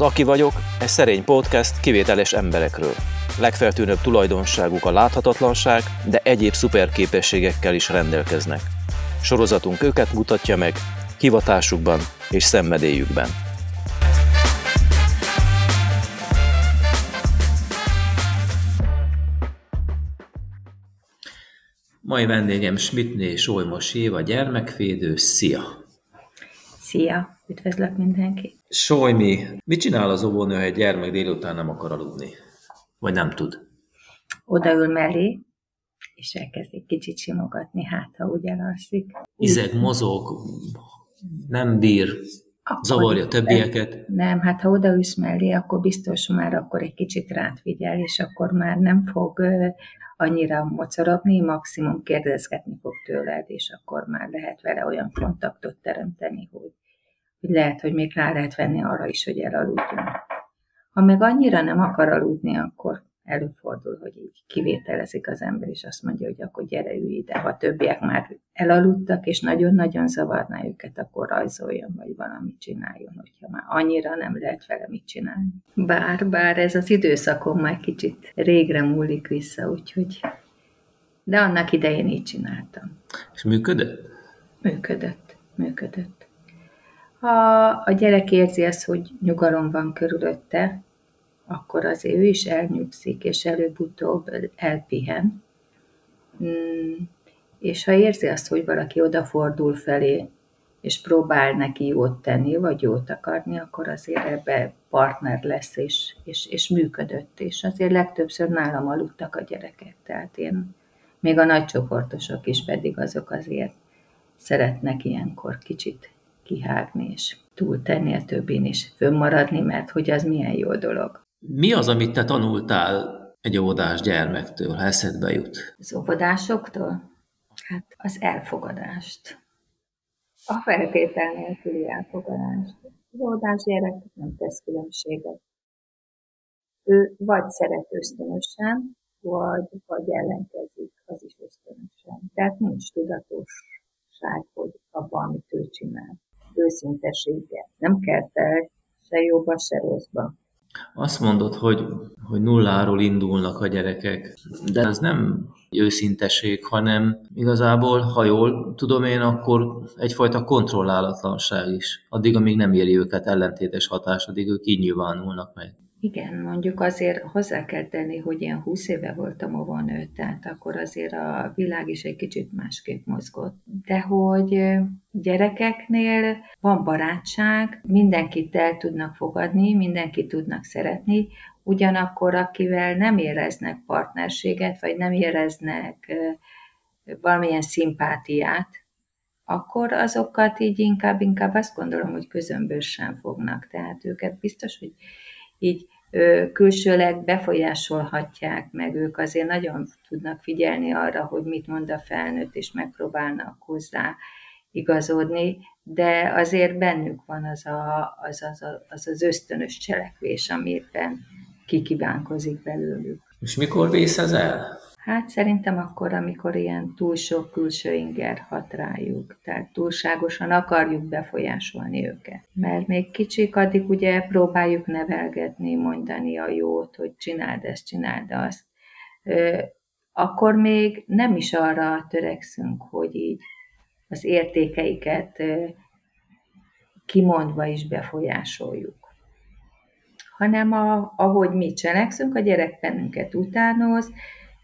Az Aki vagyok, egy szerény podcast kivételes emberekről. Legfeltűnőbb tulajdonságuk a láthatatlanság, de egyéb szuperképességekkel is rendelkeznek. Sorozatunk őket mutatja meg, hivatásukban és szenvedélyükben. Mai vendégem Smitné Solymos Éva, gyermekvédő. Szia! Szia! Üdvözlök mindenkit! Solymi, mit csinál az óvónő, ha egy gyermek délután nem akar aludni? Vagy nem tud? Odaül mellé, és elkezdik kicsit simogatni, hát ha úgy elalszik. Izeg, mozog, nem bír, akkor zavarja többieket. Nem, hát ha odaülsz mellé, akkor biztos már akkor egy kicsit rád figyel, és akkor már nem fog annyira mocorogni, maximum kérdezgetni fog tőled, és akkor már lehet vele olyan kontaktot teremteni, hogy, hogy lehet, hogy még rá lehet venni arra is, hogy elaludjon. Ha meg annyira nem akar aludni, akkor előfordul, hogy így kivételezik az ember, és azt mondja, hogy akkor gyere ülj ide. Ha többiek már elaludtak, és nagyon-nagyon zavarná őket, akkor rajzoljon, vagy valamit csináljon, hogyha már annyira nem lehet vele mit csinálni. Bár, bár ez az időszakom már kicsit régre múlik vissza, úgyhogy de annak idején így csináltam. És működött? Működött, működött. Ha a gyerek érzi azt, hogy nyugalom van körülötte, akkor azért ő is elnyugszik, és előbb-utóbb elpihen. Mm, és ha érzi azt, hogy valaki odafordul felé, és próbál neki jót tenni, vagy jót akarni, akkor azért ebbe partner lesz, és, és, és működött. És azért legtöbbször nálam aludtak a gyerekek. Tehát én, még a nagycsoportosok is pedig azok azért szeretnek ilyenkor kicsit kihágni, és túltenni a többin is, fönnmaradni, mert hogy az milyen jó dolog. Mi az, amit te tanultál egy óvodás gyermektől, ha eszedbe jut? Az óvodásoktól? Hát az elfogadást. A feltétel nélküli elfogadást. Az óvodás gyerek nem tesz különbséget. Ő vagy szeret ösztönösen, vagy, vagy ellenkezik, az is ösztönösen. Tehát nincs tudatosság, hogy abban, amit ő csinál. Őszintesége. Nem kell se jóba, se rosszba azt mondod, hogy, hogy nulláról indulnak a gyerekek, de ez nem őszinteség, hanem igazából, ha jól tudom én, akkor egyfajta kontrollálatlanság is. Addig, amíg nem éri őket ellentétes hatás, addig ők így nyilvánulnak meg. Igen, mondjuk azért hozzá kell tenni, hogy én 20 éve voltam óvónő, tehát akkor azért a világ is egy kicsit másképp mozgott. De hogy gyerekeknél van barátság, mindenkit el tudnak fogadni, mindenkit tudnak szeretni, ugyanakkor akivel nem éreznek partnerséget, vagy nem éreznek valamilyen szimpátiát, akkor azokat így inkább, inkább azt gondolom, hogy közömbösen fognak. Tehát őket biztos, hogy így külsőleg befolyásolhatják, meg ők azért nagyon tudnak figyelni arra, hogy mit mond a felnőtt, és megpróbálnak hozzá igazodni, de azért bennük van az a, az, az, az, az ösztönös cselekvés, ami éppen kikívánkozik belőlük. És mikor vész ez el? Hát szerintem akkor, amikor ilyen túl sok külső inger hat rájuk, tehát túlságosan akarjuk befolyásolni őket. Mert még kicsik, addig ugye próbáljuk nevelgetni, mondani a jót, hogy csináld ezt, csináld azt. Akkor még nem is arra törekszünk, hogy így az értékeiket kimondva is befolyásoljuk hanem a, ahogy mi cselekszünk, a gyerek bennünket utánoz,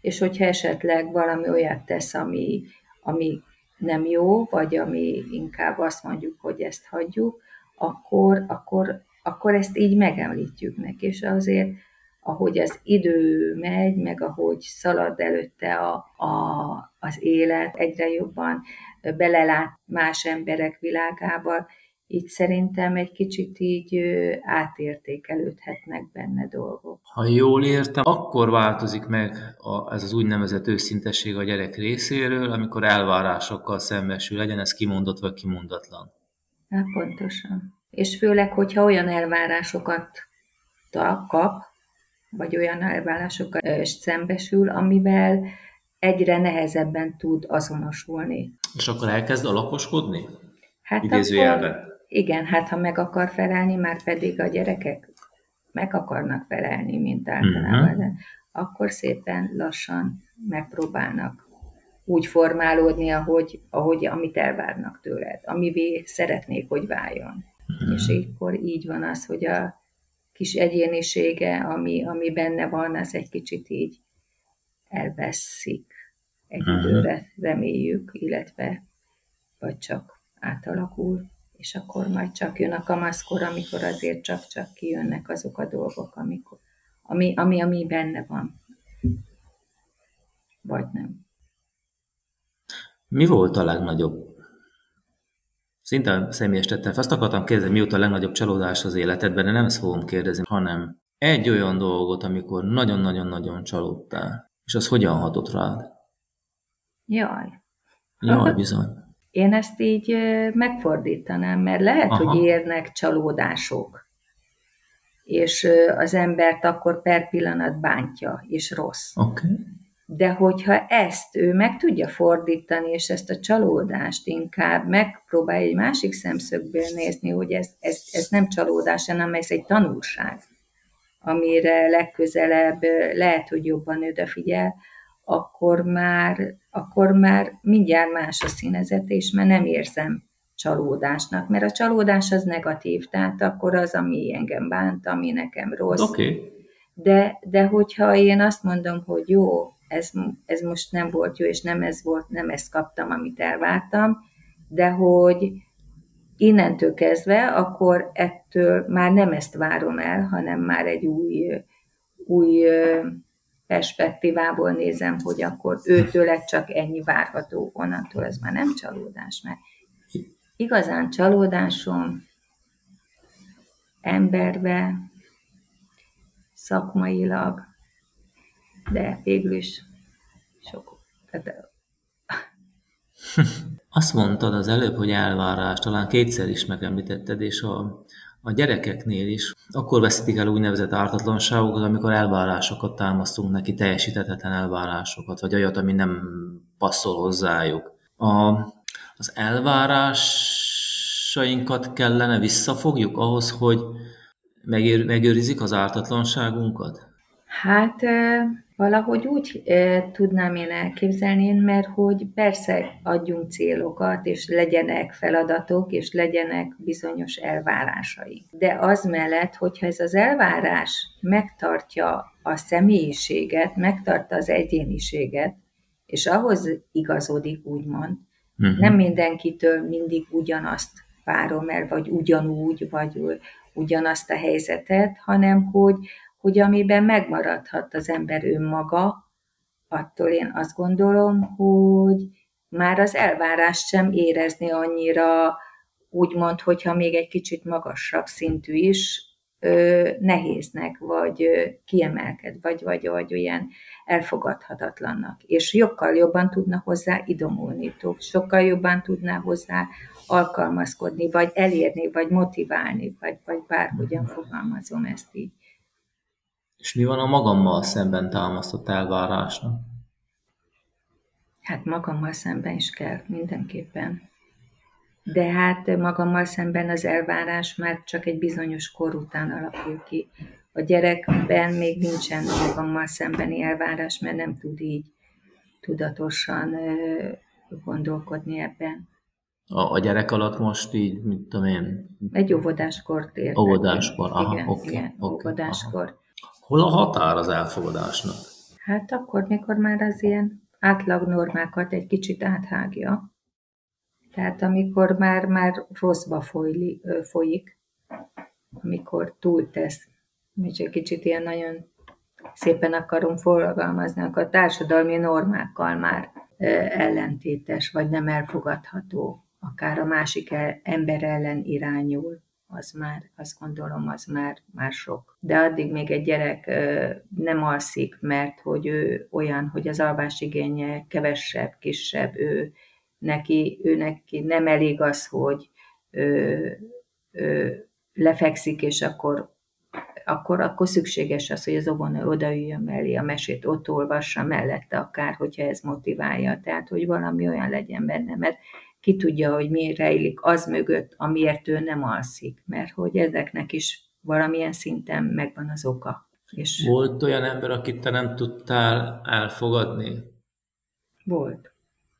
és hogyha esetleg valami olyat tesz, ami, ami nem jó, vagy ami inkább azt mondjuk, hogy ezt hagyjuk, akkor, akkor, akkor ezt így megemlítjük neki, és azért ahogy az idő megy, meg ahogy szalad előtte a, a, az élet, egyre jobban belelát más emberek világába, így szerintem egy kicsit így átértékelődhetnek benne dolgok. Ha jól értem, akkor változik meg a, ez az úgynevezett őszintesség a gyerek részéről, amikor elvárásokkal szembesül, legyen ez kimondott vagy kimondatlan. Hát pontosan. És főleg, hogyha olyan elvárásokat kap, vagy olyan elvárásokkal szembesül, amivel egyre nehezebben tud azonosulni. És akkor elkezd alakoskodni? Hát Idézőjelben. Akkor igen, hát ha meg akar felelni, már pedig a gyerekek meg akarnak felelni, mint általában, uh-huh. akkor szépen lassan megpróbálnak úgy formálódni, ahogy, ahogy amit elvárnak tőled, amivé szeretnék, hogy váljon. Uh-huh. És akkor így van az, hogy a kis egyénisége, ami, ami benne van, az egy kicsit így elveszik egy uh-huh. időre, reméljük, illetve vagy csak átalakul, és akkor majd csak jön a kamaszkor, amikor azért csak-csak kijönnek azok a dolgok, amikor, ami, ami, ami benne van. Vagy nem. Mi volt a legnagyobb? Szinte személyes tettem. Azt akartam kérdezni, mi volt a legnagyobb csalódás az életedben, de nem ezt fogom kérdezni, hanem egy olyan dolgot, amikor nagyon-nagyon-nagyon csalódtál. És az hogyan hatott rád? Jaj. Jaj, bizony. Én ezt így megfordítanám, mert lehet, Aha. hogy érnek csalódások, és az embert akkor per pillanat bántja, és rossz. Okay. De hogyha ezt ő meg tudja fordítani, és ezt a csalódást inkább megpróbálja egy másik szemszögből nézni, hogy ez, ez, ez nem csalódás, hanem ez egy tanulság, amire legközelebb lehet, hogy jobban odafigyel, akkor már, akkor már mindjárt más a színezet, és már nem érzem csalódásnak, mert a csalódás az negatív, tehát akkor az, ami engem bánt, ami nekem rossz. Okay. De, de hogyha én azt mondom, hogy jó, ez, ez most nem volt jó, és nem ez volt, nem ezt kaptam, amit elvártam, de hogy innentől kezdve, akkor ettől már nem ezt várom el, hanem már egy új, új perspektívából nézem, hogy akkor őtőle csak ennyi várható, onnantól ez már nem csalódás, mert igazán csalódásom emberbe, szakmailag, de végül is sok. Tehát... Azt mondtad az előbb, hogy elvárás, talán kétszer is megemlítetted, és a, a gyerekeknél is akkor veszítik el úgynevezett ártatlanságokat, amikor elvárásokat támasztunk neki, teljesíthetetlen elvárásokat, vagy olyat, ami nem passzol hozzájuk. A, az elvárásainkat kellene visszafogjuk ahhoz, hogy megőr, megőrizik az ártatlanságunkat? Hát Valahogy úgy e, tudnám én elképzelni, mert hogy persze adjunk célokat, és legyenek feladatok, és legyenek bizonyos elvárásai. De az mellett, hogyha ez az elvárás megtartja a személyiséget, megtartja az egyéniséget, és ahhoz igazodik, úgymond, uh-huh. nem mindenkitől mindig ugyanazt várom el, vagy ugyanúgy, vagy ugyanazt a helyzetet, hanem hogy hogy amiben megmaradhat az ember önmaga, attól én azt gondolom, hogy már az elvárást sem érezni annyira, úgymond, hogyha még egy kicsit magasabb szintű is, ö, nehéznek, vagy ö, kiemelked, vagy, vagy, vagy olyan elfogadhatatlannak. És sokkal jobban tudna hozzá idomulni, sokkal jobban tudná hozzá alkalmazkodni, vagy elérni, vagy motiválni, vagy, vagy bárhogyan fogalmazom ezt így. És mi van a magammal szemben támasztott elvárásnak? Hát magammal szemben is kell, mindenképpen. De hát magammal szemben az elvárás már csak egy bizonyos kor után alakul ki. A gyerekben még nincsen magammal szembeni elvárás, mert nem tud így tudatosan gondolkodni ebben. A, a gyerek alatt most így, mit tudom én? Egy óvodáskort értek. Óvodáskor, aha, igen, okay, igen, okay, óvodáskor. Aha. Hol a határ az elfogadásnak? Hát akkor, mikor már az ilyen átlag normákat egy kicsit áthágja. Tehát amikor már, már rosszba folyli, folyik, amikor túltesz, és egy kicsit ilyen nagyon szépen akarom forgalmazni, akkor a társadalmi normákkal már ellentétes, vagy nem elfogadható, akár a másik ember ellen irányul az már, azt gondolom, az már, már sok. De addig még egy gyerek nem alszik, mert hogy ő olyan, hogy az alvásigénye kevesebb, kisebb, ő neki, ő neki nem elég az, hogy ő, ő lefekszik, és akkor akkor, akkor szükséges az, hogy az óvónő odaüljön mellé, a mesét ott olvassa mellette akár, hogyha ez motiválja. Tehát, hogy valami olyan legyen benne, mert ki tudja, hogy mi rejlik az mögött, amiért ő nem alszik, mert hogy ezeknek is valamilyen szinten megvan az oka. És Volt olyan ember, akit te nem tudtál elfogadni? Volt.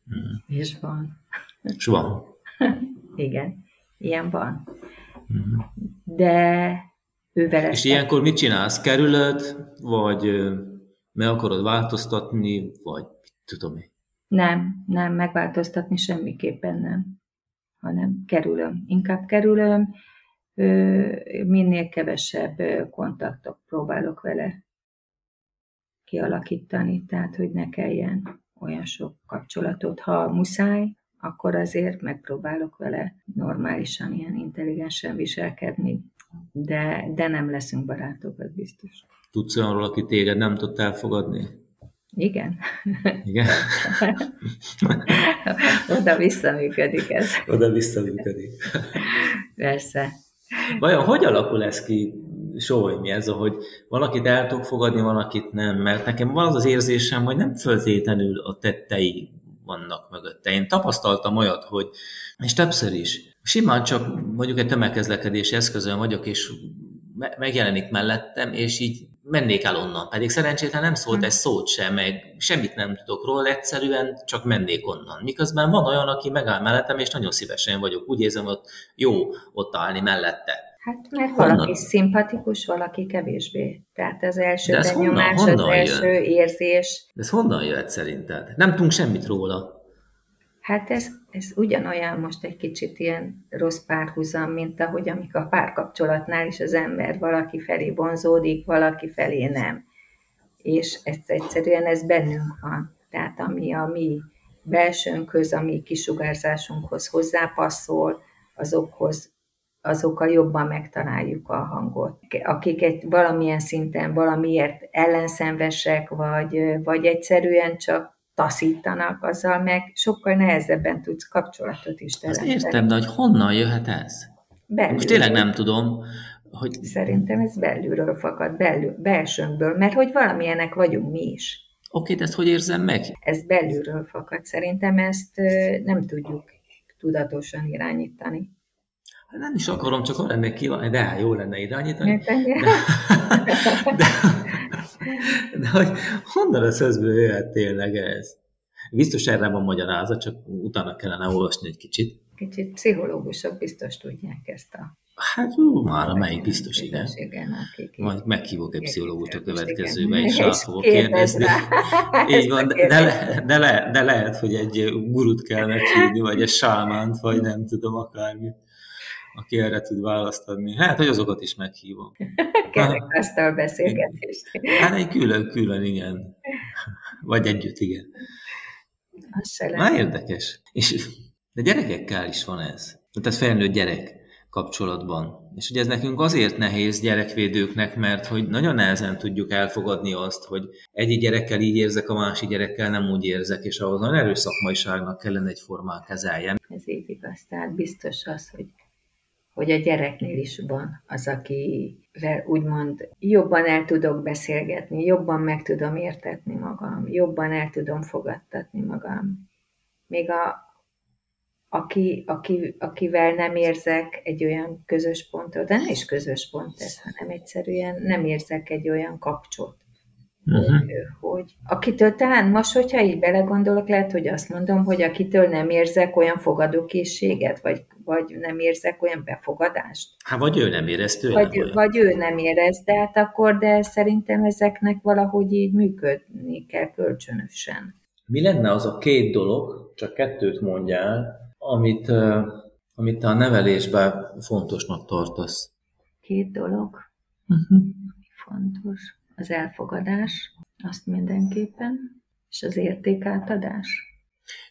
Hmm. És van. És van. Igen, ilyen van. Hmm. De ővel És ilyenkor mit csinálsz? Kerülöd, vagy meg akarod változtatni, vagy tudom én? Nem, nem, megváltoztatni semmiképpen nem, hanem kerülöm. Inkább kerülöm, minél kevesebb kontaktot próbálok vele kialakítani, tehát hogy ne kelljen olyan sok kapcsolatot. Ha muszáj, akkor azért megpróbálok vele normálisan, ilyen intelligensen viselkedni, de, de nem leszünk barátok, ez biztos. Tudsz olyanról, aki téged nem tud elfogadni? Igen. Igen? Oda-vissza működik ez. Oda-vissza működik. Persze. Vajon hogy alakul ez ki, Soly, mi ez, hogy valakit el tudok fogadni, valakit nem? Mert nekem van az az érzésem, hogy nem föltétlenül a tettei vannak mögötte. Én tapasztaltam olyat, hogy, és többször is, simán csak mondjuk egy tömegkezlekedési eszközön vagyok, és megjelenik mellettem, és így mennék el onnan. Pedig szerencsétlen nem szólt hm. egy szót sem, meg semmit nem tudok róla, egyszerűen csak mennék onnan. Miközben van olyan, aki megáll mellettem, és nagyon szívesen vagyok. Úgy érzem, hogy jó ott állni mellette. Hát mert honnan? valaki szimpatikus, valaki kevésbé. Tehát az első benyomás, honnan, honnan az első jön? érzés. De ez honnan jöhet szerinted? Nem tudunk semmit róla. Hát ez, ez ugyanolyan most egy kicsit ilyen rossz párhuzam, mint ahogy amik a párkapcsolatnál is az ember valaki felé vonzódik, valaki felé nem. És ez egyszerűen ez bennünk van. Tehát ami a mi belsőnkhöz, a mi kisugárzásunkhoz hozzápasszol, azokhoz azokkal jobban megtaláljuk a hangot. Akik egy valamilyen szinten valamiért ellenszenvesek, vagy, vagy egyszerűen csak taszítanak, azzal meg sokkal nehezebben tudsz kapcsolatot is teremteni. Azt értem, de hogy honnan jöhet ez? Belül. Most tényleg nem tudom, hogy... Szerintem ez belülről fakad, belül, belsőnkből, mert hogy valamilyenek vagyunk mi is. Oké, de ezt hogy érzem meg? Ez belülről fakad. Szerintem ezt nem tudjuk tudatosan irányítani. Nem is akarom, csak arra lennék kívánni, de hát jó lenne irányítani. De, de, de hogy honnan a szözből jöhet tényleg ez? Biztos erre van magyarázat, csak utána kellene olvasni egy kicsit. Kicsit pszichológusok biztos tudják ezt a... Hát jó, már melyik biztos, igen. igen akik Majd meghívok egy pszichológust a következőbe, és rá fogok kérdezni. Így van, de, de, de, le, de lehet, hogy egy gurut kell meghívni, vagy egy sámánt, vagy nem tudom, akármi aki erre tud választ adni. Hát, hogy azokat is meghívom. a beszélgetést. Hát egy külön-külön, igen. Vagy együtt, igen. Már érdekes. És de gyerekekkel is van ez. Tehát felnőtt gyerek kapcsolatban. És ugye ez nekünk azért nehéz gyerekvédőknek, mert hogy nagyon nehezen tudjuk elfogadni azt, hogy egyik gyerekkel így érzek, a másik gyerekkel nem úgy érzek, és ahhoz nagyon erős szakmaiságnak kellene egyformán kezeljen. Ez így igaz, tehát biztos az, hogy hogy a gyereknél is van az, akivel úgymond jobban el tudok beszélgetni, jobban meg tudom értetni magam, jobban el tudom fogadtatni magam. Még a, aki, aki, akivel nem érzek egy olyan közös pontot, de nem is közös pont ez, hanem egyszerűen nem érzek egy olyan kapcsot. Uh-huh. Hogy, hogy akitől talán most, hogyha így belegondolok, lehet, hogy azt mondom, hogy akitől nem érzek olyan fogadókészséget, vagy vagy nem érzek olyan befogadást. Hát vagy ő nem érez tőlem vagy, olyan. vagy ő nem érez, de hát akkor, de szerintem ezeknek valahogy így működni kell kölcsönösen. Mi lenne az a két dolog, csak kettőt mondjál, amit, amit a nevelésben fontosnak tartasz? Két dolog, uh-huh. fontos. Az elfogadás, azt mindenképpen, és az értékátadás.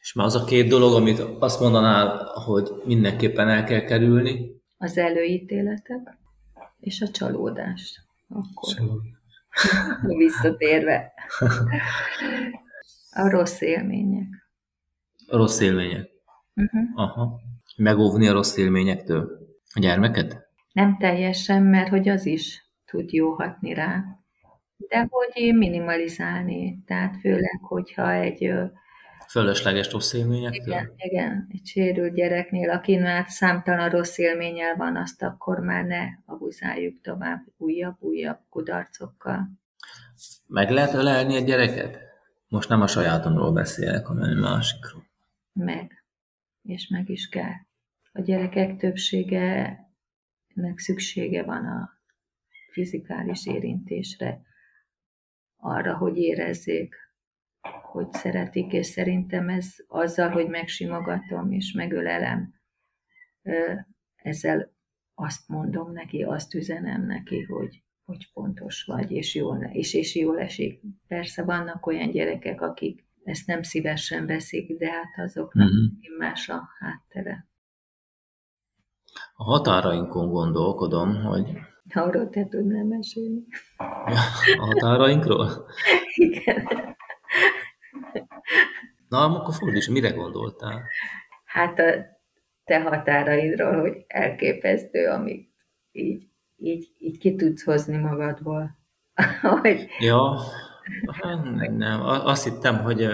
És már az a két dolog, amit azt mondanál, hogy mindenképpen el kell kerülni? Az előítéletek és a csalódás. Akkor. Csalódás. Visszatérve. A rossz élmények. A rossz élmények. Uh-huh. Aha. Megóvni a rossz élményektől. A gyermeket? Nem teljesen, mert hogy az is tud jó hatni rá. De hogy minimalizálni. Tehát főleg, hogyha egy Fölösleges rossz élményektől? Igen, igen, egy sérült gyereknél, aki már számtalan rossz élménnyel van, azt akkor már ne abuzáljuk tovább újabb-újabb kudarcokkal. Meg lehet ölelni egy gyereket? Most nem a sajátomról beszélek, hanem a másikról. Meg. És meg is kell. A gyerekek többsége nek szüksége van a fizikális érintésre, arra, hogy érezzék, hogy szeretik, és szerintem ez azzal, hogy megsimogatom és megölelem, ezzel azt mondom neki, azt üzenem neki, hogy, hogy pontos vagy, és jól, és, és jól esik. Persze vannak olyan gyerekek, akik ezt nem szívesen veszik, de hát azoknak uh-huh. más a háttere. A határainkon gondolkodom, hogy... Arról te tudnál mesélni. A határainkról? Igen. Na, akkor fordíts, mire gondoltál? Hát a te határaidról, hogy elképesztő, amit így, így, így ki tudsz hozni magadból. hogy... Ja, nem, azt hittem, hogy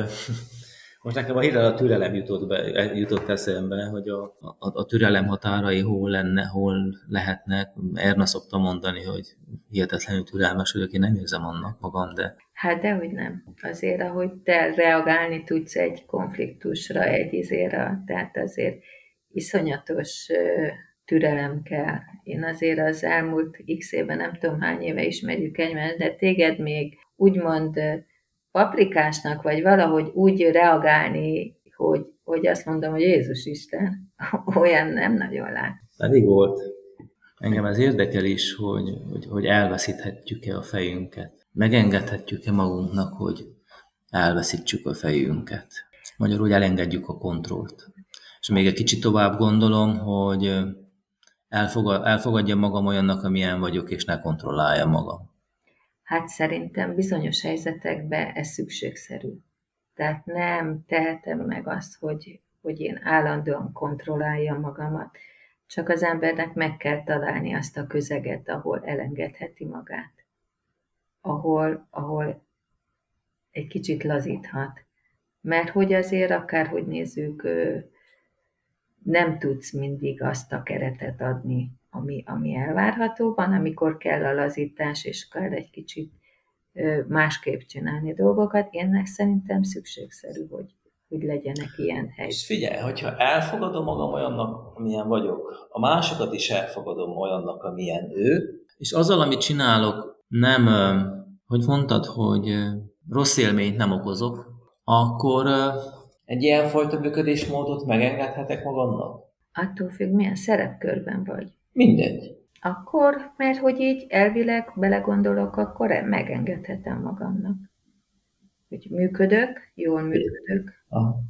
most nekem a hirtelen a türelem jutott, be, jutott eszembe, hogy a, a, a türelem határai hol lenne, hol lehetnek. Erna szokta mondani, hogy hihetetlenül türelmes vagyok, én nem érzem annak magam, de... Hát dehogy nem. Azért, ahogy te reagálni tudsz egy konfliktusra, egy izére, tehát azért iszonyatos türelem kell. Én azért az elmúlt x éve, nem tudom hány éve ismerjük egymást, de téged még úgymond paprikásnak, vagy valahogy úgy reagálni, hogy, hogy azt mondom, hogy Jézus Isten, olyan nem nagyon lát. Pedig volt. Engem ez érdekel is, hogy, hogy, hogy elveszíthetjük-e a fejünket. Megengedhetjük-e magunknak, hogy elveszítsük a fejünket. Magyarul elengedjük a kontrollt. És még egy kicsit tovább gondolom, hogy elfogad, elfogadja magam olyannak, amilyen vagyok, és ne kontrollálja magam. Hát szerintem bizonyos helyzetekben ez szükségszerű. Tehát nem tehetem meg azt, hogy, hogy én állandóan kontrolláljam magamat, csak az embernek meg kell találni azt a közeget, ahol elengedheti magát, ahol, ahol egy kicsit lazíthat. Mert hogy azért akárhogy nézzük, nem tudsz mindig azt a keretet adni, ami, ami elvárható, van, amikor kell a lazítás, és kell egy kicsit másképp csinálni dolgokat. Énnek szerintem szükségszerű, hogy, hogy legyenek ilyen helyek. És figyelj, hogyha elfogadom magam olyannak, amilyen vagyok, a másokat is elfogadom olyannak, amilyen ő, és azzal, amit csinálok, nem, hogy mondtad, hogy rossz élményt nem okozok, akkor egy ilyen fajta működésmódot megengedhetek magamnak? Attól függ, milyen szerepkörben vagy. Mindegy. Akkor, mert hogy így elvileg belegondolok, akkor megengedhetem magamnak. Hogy működök, jól működök. Aha.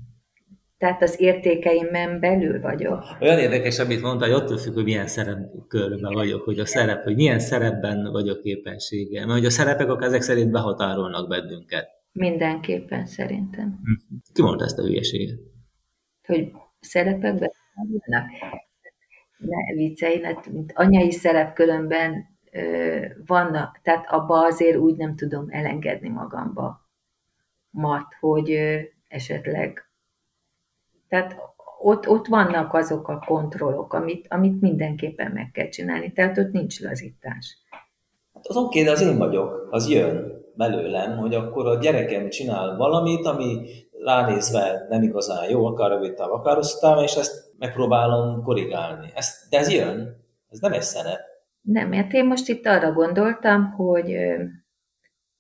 Tehát az értékeimben belül vagyok. Olyan érdekes, amit mondtál, hogy attól függ, hogy milyen szerepkörben vagyok, hogy a szerep, hogy milyen szerepben vagyok képességgel. Mert hogy a szerepek akkor ezek szerint behatárolnak bennünket. Mindenképpen szerintem. Ki mondta ezt a hülyeséget? Hogy szerepekben vannak? Ne viccelj, hát, mint anyai szerep különben vannak, tehát abba azért úgy nem tudom elengedni magamba mat, hogy esetleg, tehát ott, ott vannak azok a kontrollok, amit, amit mindenképpen meg kell csinálni, tehát ott nincs lazítás. Hát az oké, de az én vagyok, az jön belőlem, hogy akkor a gyerekem csinál valamit, ami ránézve nem igazán jó, akár rövid táv, akár hosszú és ezt megpróbálom korrigálni. Ez, de ez jön, ez nem egy szerep. Nem, mert én most itt arra gondoltam, hogy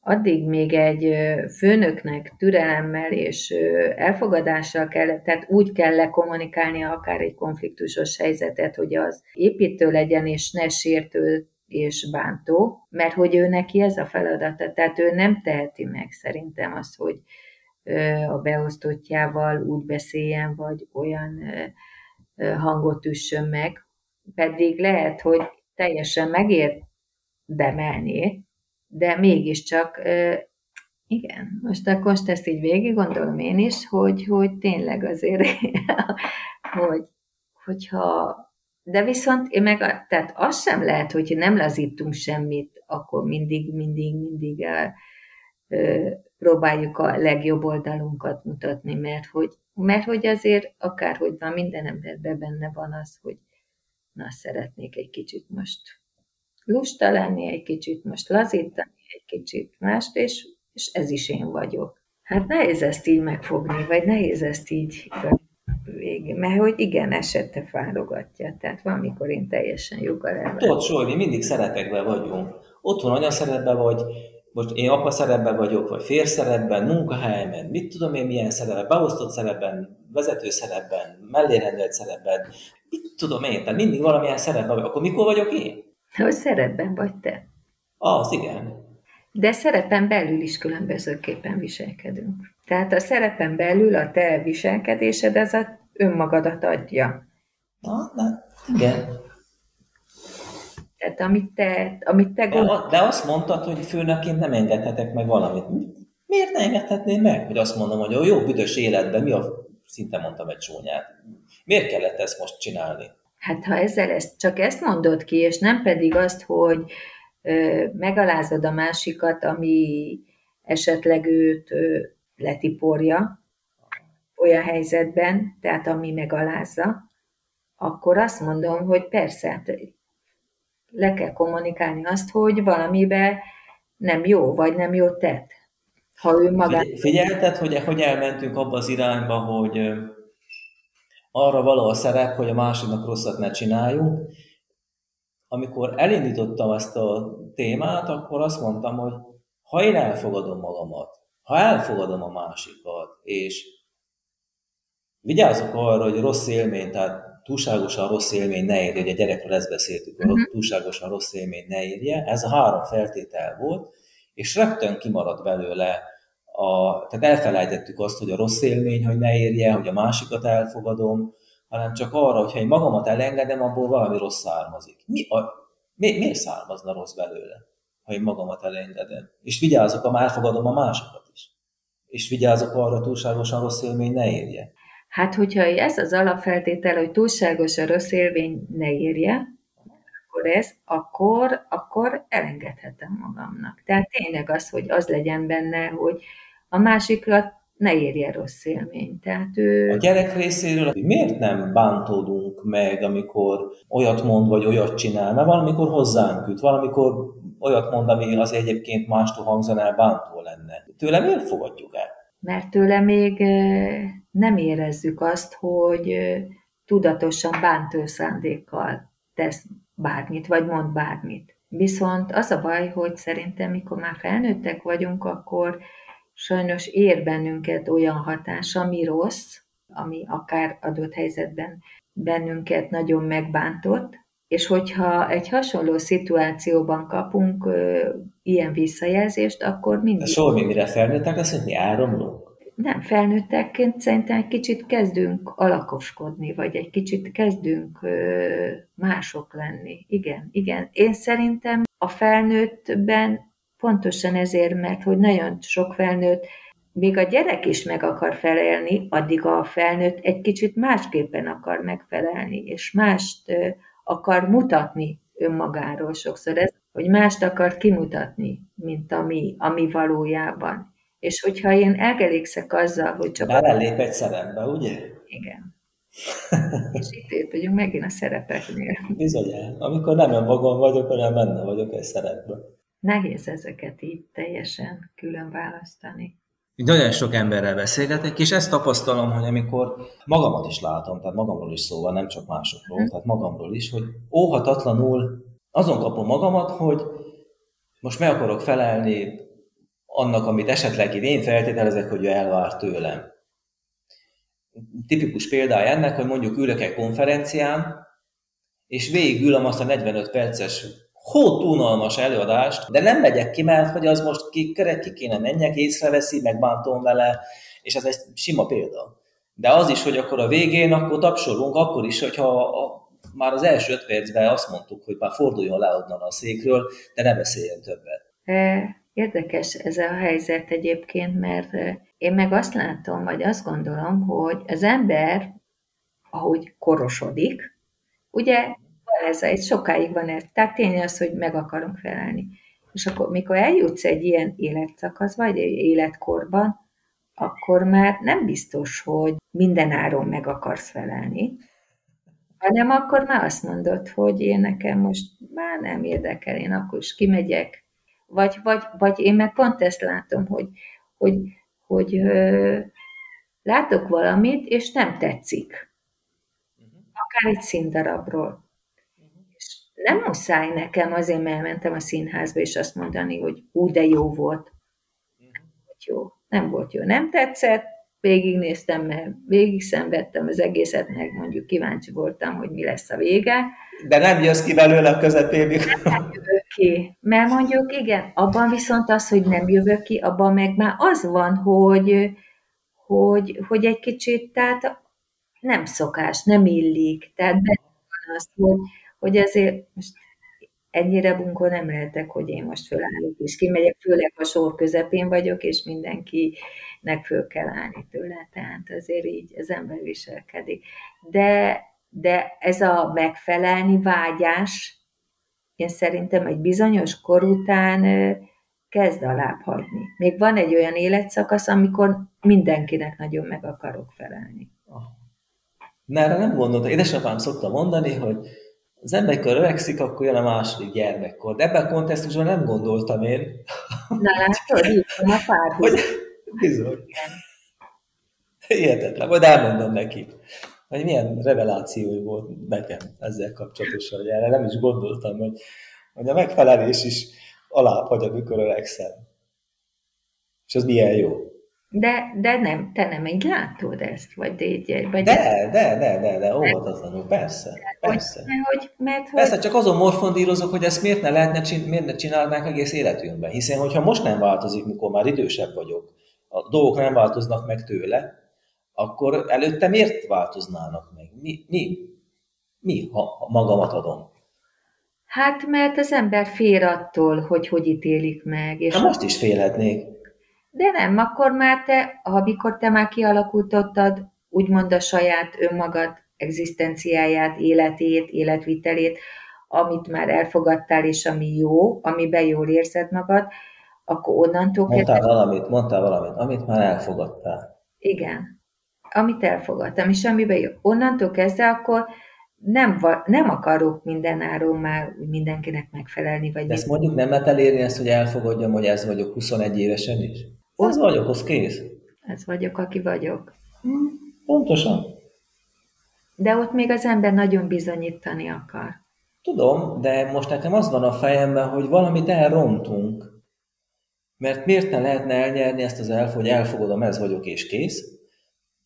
addig még egy főnöknek türelemmel és elfogadással kell, tehát úgy kell lekommunikálnia akár egy konfliktusos helyzetet, hogy az építő legyen és ne sértő és bántó, mert hogy ő neki ez a feladata, tehát ő nem teheti meg szerintem azt, hogy a beosztottjával úgy beszéljen, vagy olyan hangot üssön meg, pedig lehet, hogy teljesen megérdemelné, de mégiscsak igen, most akkor most ezt így végig gondolom én is, hogy, hogy tényleg azért, hogy, hogyha, de viszont én meg, tehát az sem lehet, hogy nem lazítunk semmit, akkor mindig, mindig, mindig próbáljuk a legjobb oldalunkat mutatni, mert hogy, mert hogy azért akárhogy van, minden emberben benne van az, hogy na, szeretnék egy kicsit most lusta lenni, egy kicsit most lazítani, egy kicsit mást, és, és ez is én vagyok. Hát nehéz ezt így megfogni, vagy nehéz ezt így végig, mert hogy igen, esette fárogatja, tehát valamikor én teljesen joggal el. Tudod, Soly, mi mindig szerepekben vagyunk. Otthon anyaszerepben vagy, most én apa szerepben vagyok, vagy fér szerepben, munkahelyemen, mit tudom én milyen szerepben, beosztott szerepben, vezető szerepben, mellérendelt szerepben, mit tudom én, tehát mindig valamilyen szerepben vagyok. Akkor mikor vagyok én? Hogy szerepben vagy te. Az, igen. De szerepen belül is különbözőképpen viselkedünk. Tehát a szerepen belül a te viselkedésed az a önmagadat adja. Na, na igen. Tehát amit te, amit te gondol... De azt mondtad, hogy főnökként nem engedhetek meg valamit. Miért ne engedhetném meg? Hogy azt mondom, hogy a jó büdös életben mi a... Szinte mondtam egy csúnyát. Miért kellett ezt most csinálni? Hát ha ezzel ezt, csak ezt mondod ki, és nem pedig azt, hogy ö, megalázod a másikat, ami esetleg őt ö, letiporja olyan helyzetben, tehát ami megalázza, akkor azt mondom, hogy persze, hát le kell kommunikálni azt, hogy valamibe nem jó, vagy nem jó tett. Ha ő magát... Figyelted, hogy, hogy elmentünk abba az irányba, hogy arra való a szerep, hogy a másiknak rosszat ne csináljunk. Amikor elindítottam ezt a témát, akkor azt mondtam, hogy ha én elfogadom magamat, ha elfogadom a másikat, és vigyázok arra, hogy rossz élmény, tehát túlságosan rossz élmény ne érje, hogy a gyerekről ezt beszéltük, uh-huh. túlságosan rossz élmény ne érje, ez a három feltétel volt, és rögtön kimaradt belőle, a, tehát elfelejtettük azt, hogy a rossz élmény, hogy ne érje, hogy a másikat elfogadom, hanem csak arra, hogyha én magamat elengedem, abból valami rossz származik. Mi a, mi, miért származna rossz belőle, ha én magamat elengedem? És vigyázok, ha elfogadom a másokat is. És vigyázok arra, túlságosan rossz élmény ne érje. Hát, hogyha ez az alapfeltétel, hogy túlságos a rossz élmény ne érje, akkor ez, akkor, akkor elengedhetem magamnak. Tehát tényleg az, hogy az legyen benne, hogy a másikat ne érje rossz élmény. Tehát ő... A gyerek részéről miért nem bántódunk meg, amikor olyat mond, vagy olyat csinál? Mert valamikor hozzánk üt, valamikor olyat mond, ami az egyébként mástól hangzaná, bántó lenne. Tőle miért fogadjuk el? Mert tőle még nem érezzük azt, hogy tudatosan bántó szándékkal tesz bármit, vagy mond bármit. Viszont az a baj, hogy szerintem, mikor már felnőttek vagyunk, akkor sajnos ér bennünket olyan hatás, ami rossz, ami akár adott helyzetben bennünket nagyon megbántott, és hogyha egy hasonló szituációban kapunk ö, ilyen visszajelzést, akkor mindig... Soha mire felnőttek, azt mondja, mi áramlók? nem felnőttekként szerintem egy kicsit kezdünk alakoskodni, vagy egy kicsit kezdünk mások lenni. Igen, igen. Én szerintem a felnőttben pontosan ezért, mert hogy nagyon sok felnőtt, még a gyerek is meg akar felelni, addig a felnőtt egy kicsit másképpen akar megfelelni, és mást akar mutatni önmagáról sokszor. Ez, hogy mást akar kimutatni, mint ami, ami valójában. És hogyha én elgelégszek azzal, hogy csak... Már ellép egy szerepbe, ugye? Igen. és itt vagyunk megint a szerepeknél. Bizony, amikor nem önmagam vagyok, hanem benne vagyok egy szerepben. Nehéz ezeket így teljesen külön választani. Nagyon sok emberrel beszélgetek, és ezt tapasztalom, hogy amikor magamat is látom, tehát magamról is szóval, nem csak másokról, hmm. tehát magamról is, hogy óhatatlanul azon kapom magamat, hogy most meg akarok felelni annak, amit esetleg én feltételezek, hogy ő elvár tőlem. Tipikus példája ennek, hogy mondjuk ülök egy konferencián, és végigülöm azt a 45 perces hót unalmas előadást, de nem megyek ki, mert hogy az most ki, ki kéne menjek, észreveszi, megbántom vele, és ez egy sima példa. De az is, hogy akkor a végén, akkor tapsolunk, akkor is, hogyha a, már az első öt percben azt mondtuk, hogy már forduljon le onnan a székről, de ne beszéljen többet. Érdekes ez a helyzet egyébként, mert én meg azt látom, vagy azt gondolom, hogy az ember, ahogy korosodik, ugye van ez, ez sokáig van ez, tehát tényleg az, hogy meg akarunk felelni. És akkor, mikor eljutsz egy ilyen életszakasz, vagy egy életkorban, akkor már nem biztos, hogy minden áron meg akarsz felelni, hanem akkor már azt mondod, hogy én nekem most már nem érdekel, én akkor is kimegyek. Vagy, vagy, vagy én meg pont ezt látom, hogy, hogy, hogy ö, látok valamit, és nem tetszik. Akár egy színdarabról. Nem muszáj nekem azért, mert mentem a színházba, és azt mondani, hogy ú, de jó volt. Nem volt jó. Nem volt jó. Nem tetszett, végignéztem, mert végig szenvedtem az egészet, meg mondjuk kíváncsi voltam, hogy mi lesz a vége. De nem jössz ki belőle a közepén, Nem jövök ki. Mert mondjuk igen, abban viszont az, hogy nem jövök ki, abban meg már az van, hogy, hogy, hogy egy kicsit, tehát nem szokás, nem illik. Tehát van az, hogy, hogy azért most ennyire bunkó nem lehetek, hogy én most fölállok és kimegyek, főleg a sor közepén vagyok, és mindenkinek föl kell állni tőle, tehát azért így az ember viselkedik. De, de ez a megfelelni vágyás, én szerintem egy bizonyos kor után kezd alább hagyni. Még van egy olyan életszakasz, amikor mindenkinek nagyon meg akarok felelni. Na, erre nem gondoltam. Édesapám szokta mondani, hogy az ember, amikor öregszik, akkor jön a második gyermekkor. De ebben a kontextusban nem gondoltam én. Na látod, így a párhuzam. Bizony. Hihetetlen. Majd elmondom neki, hogy milyen reveláció volt nekem ezzel kapcsolatosan, hogy erre nem is gondoltam, hogy, hogy a megfelelés is alább hagy, amikor öregszem. És az milyen jó. De, de nem, te nem így látod ezt, vagy de, vagy de, de, de, de, de, óvatatlanul, persze, persze. Hogy, hogy, mert, hogy... Persze, csak azon morfondírozok, hogy ezt miért ne lehetne, miért ne csinálnánk egész életünkben. Hiszen, hogyha most nem változik, mikor már idősebb vagyok, a dolgok nem változnak meg tőle, akkor előtte miért változnának meg? Mi, mi, mi ha magamat adom? Hát, mert az ember fél attól, hogy hogy ítélik meg. És Na most is félhetnék. De nem, akkor már te, amikor te már kialakultottad, úgymond a saját önmagad egzisztenciáját, életét, életvitelét, amit már elfogadtál, és ami jó, amiben jól érzed magad, akkor onnantól Mondtál kezdve... valamit, mondtál valamit, amit már elfogadtál. Igen, amit elfogadtam, és amiben jó. Onnantól kezdve akkor nem, nem akarok mindenáron már mindenkinek megfelelni. Vagy De ezt mondjuk nem lehet elérni ezt, hogy elfogadjam, hogy ez vagyok 21 évesen is? Az vagyok, az kész. Ez vagyok, aki vagyok. Pontosan. De ott még az ember nagyon bizonyítani akar. Tudom, de most nekem az van a fejemben, hogy valamit elrontunk. Mert miért ne lehetne elnyerni ezt az elf, hogy elfogadom, ez vagyok és kész?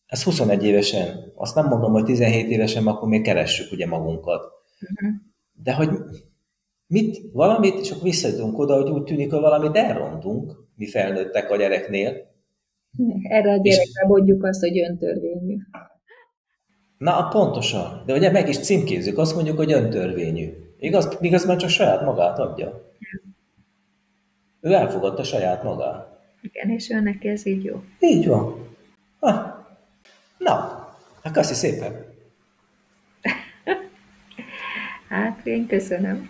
Ez 21 évesen. Azt nem mondom, hogy 17 évesen, akkor még keressük ugye magunkat. Uh-huh. De hogy mit, valamit, és akkor visszajutunk oda, hogy úgy tűnik, hogy valamit elrontunk mi felnőttek a gyereknél. Erre a gyerekre mondjuk azt, hogy öntörvényű. Na, pontosan. De ugye meg is címkézzük, azt mondjuk, hogy öntörvényű. Igaz, már csak saját magát adja. Ő elfogadta saját magát. Igen, és neki ez így jó. Így van. Ha. Na, hát köszi szépen. hát én köszönöm.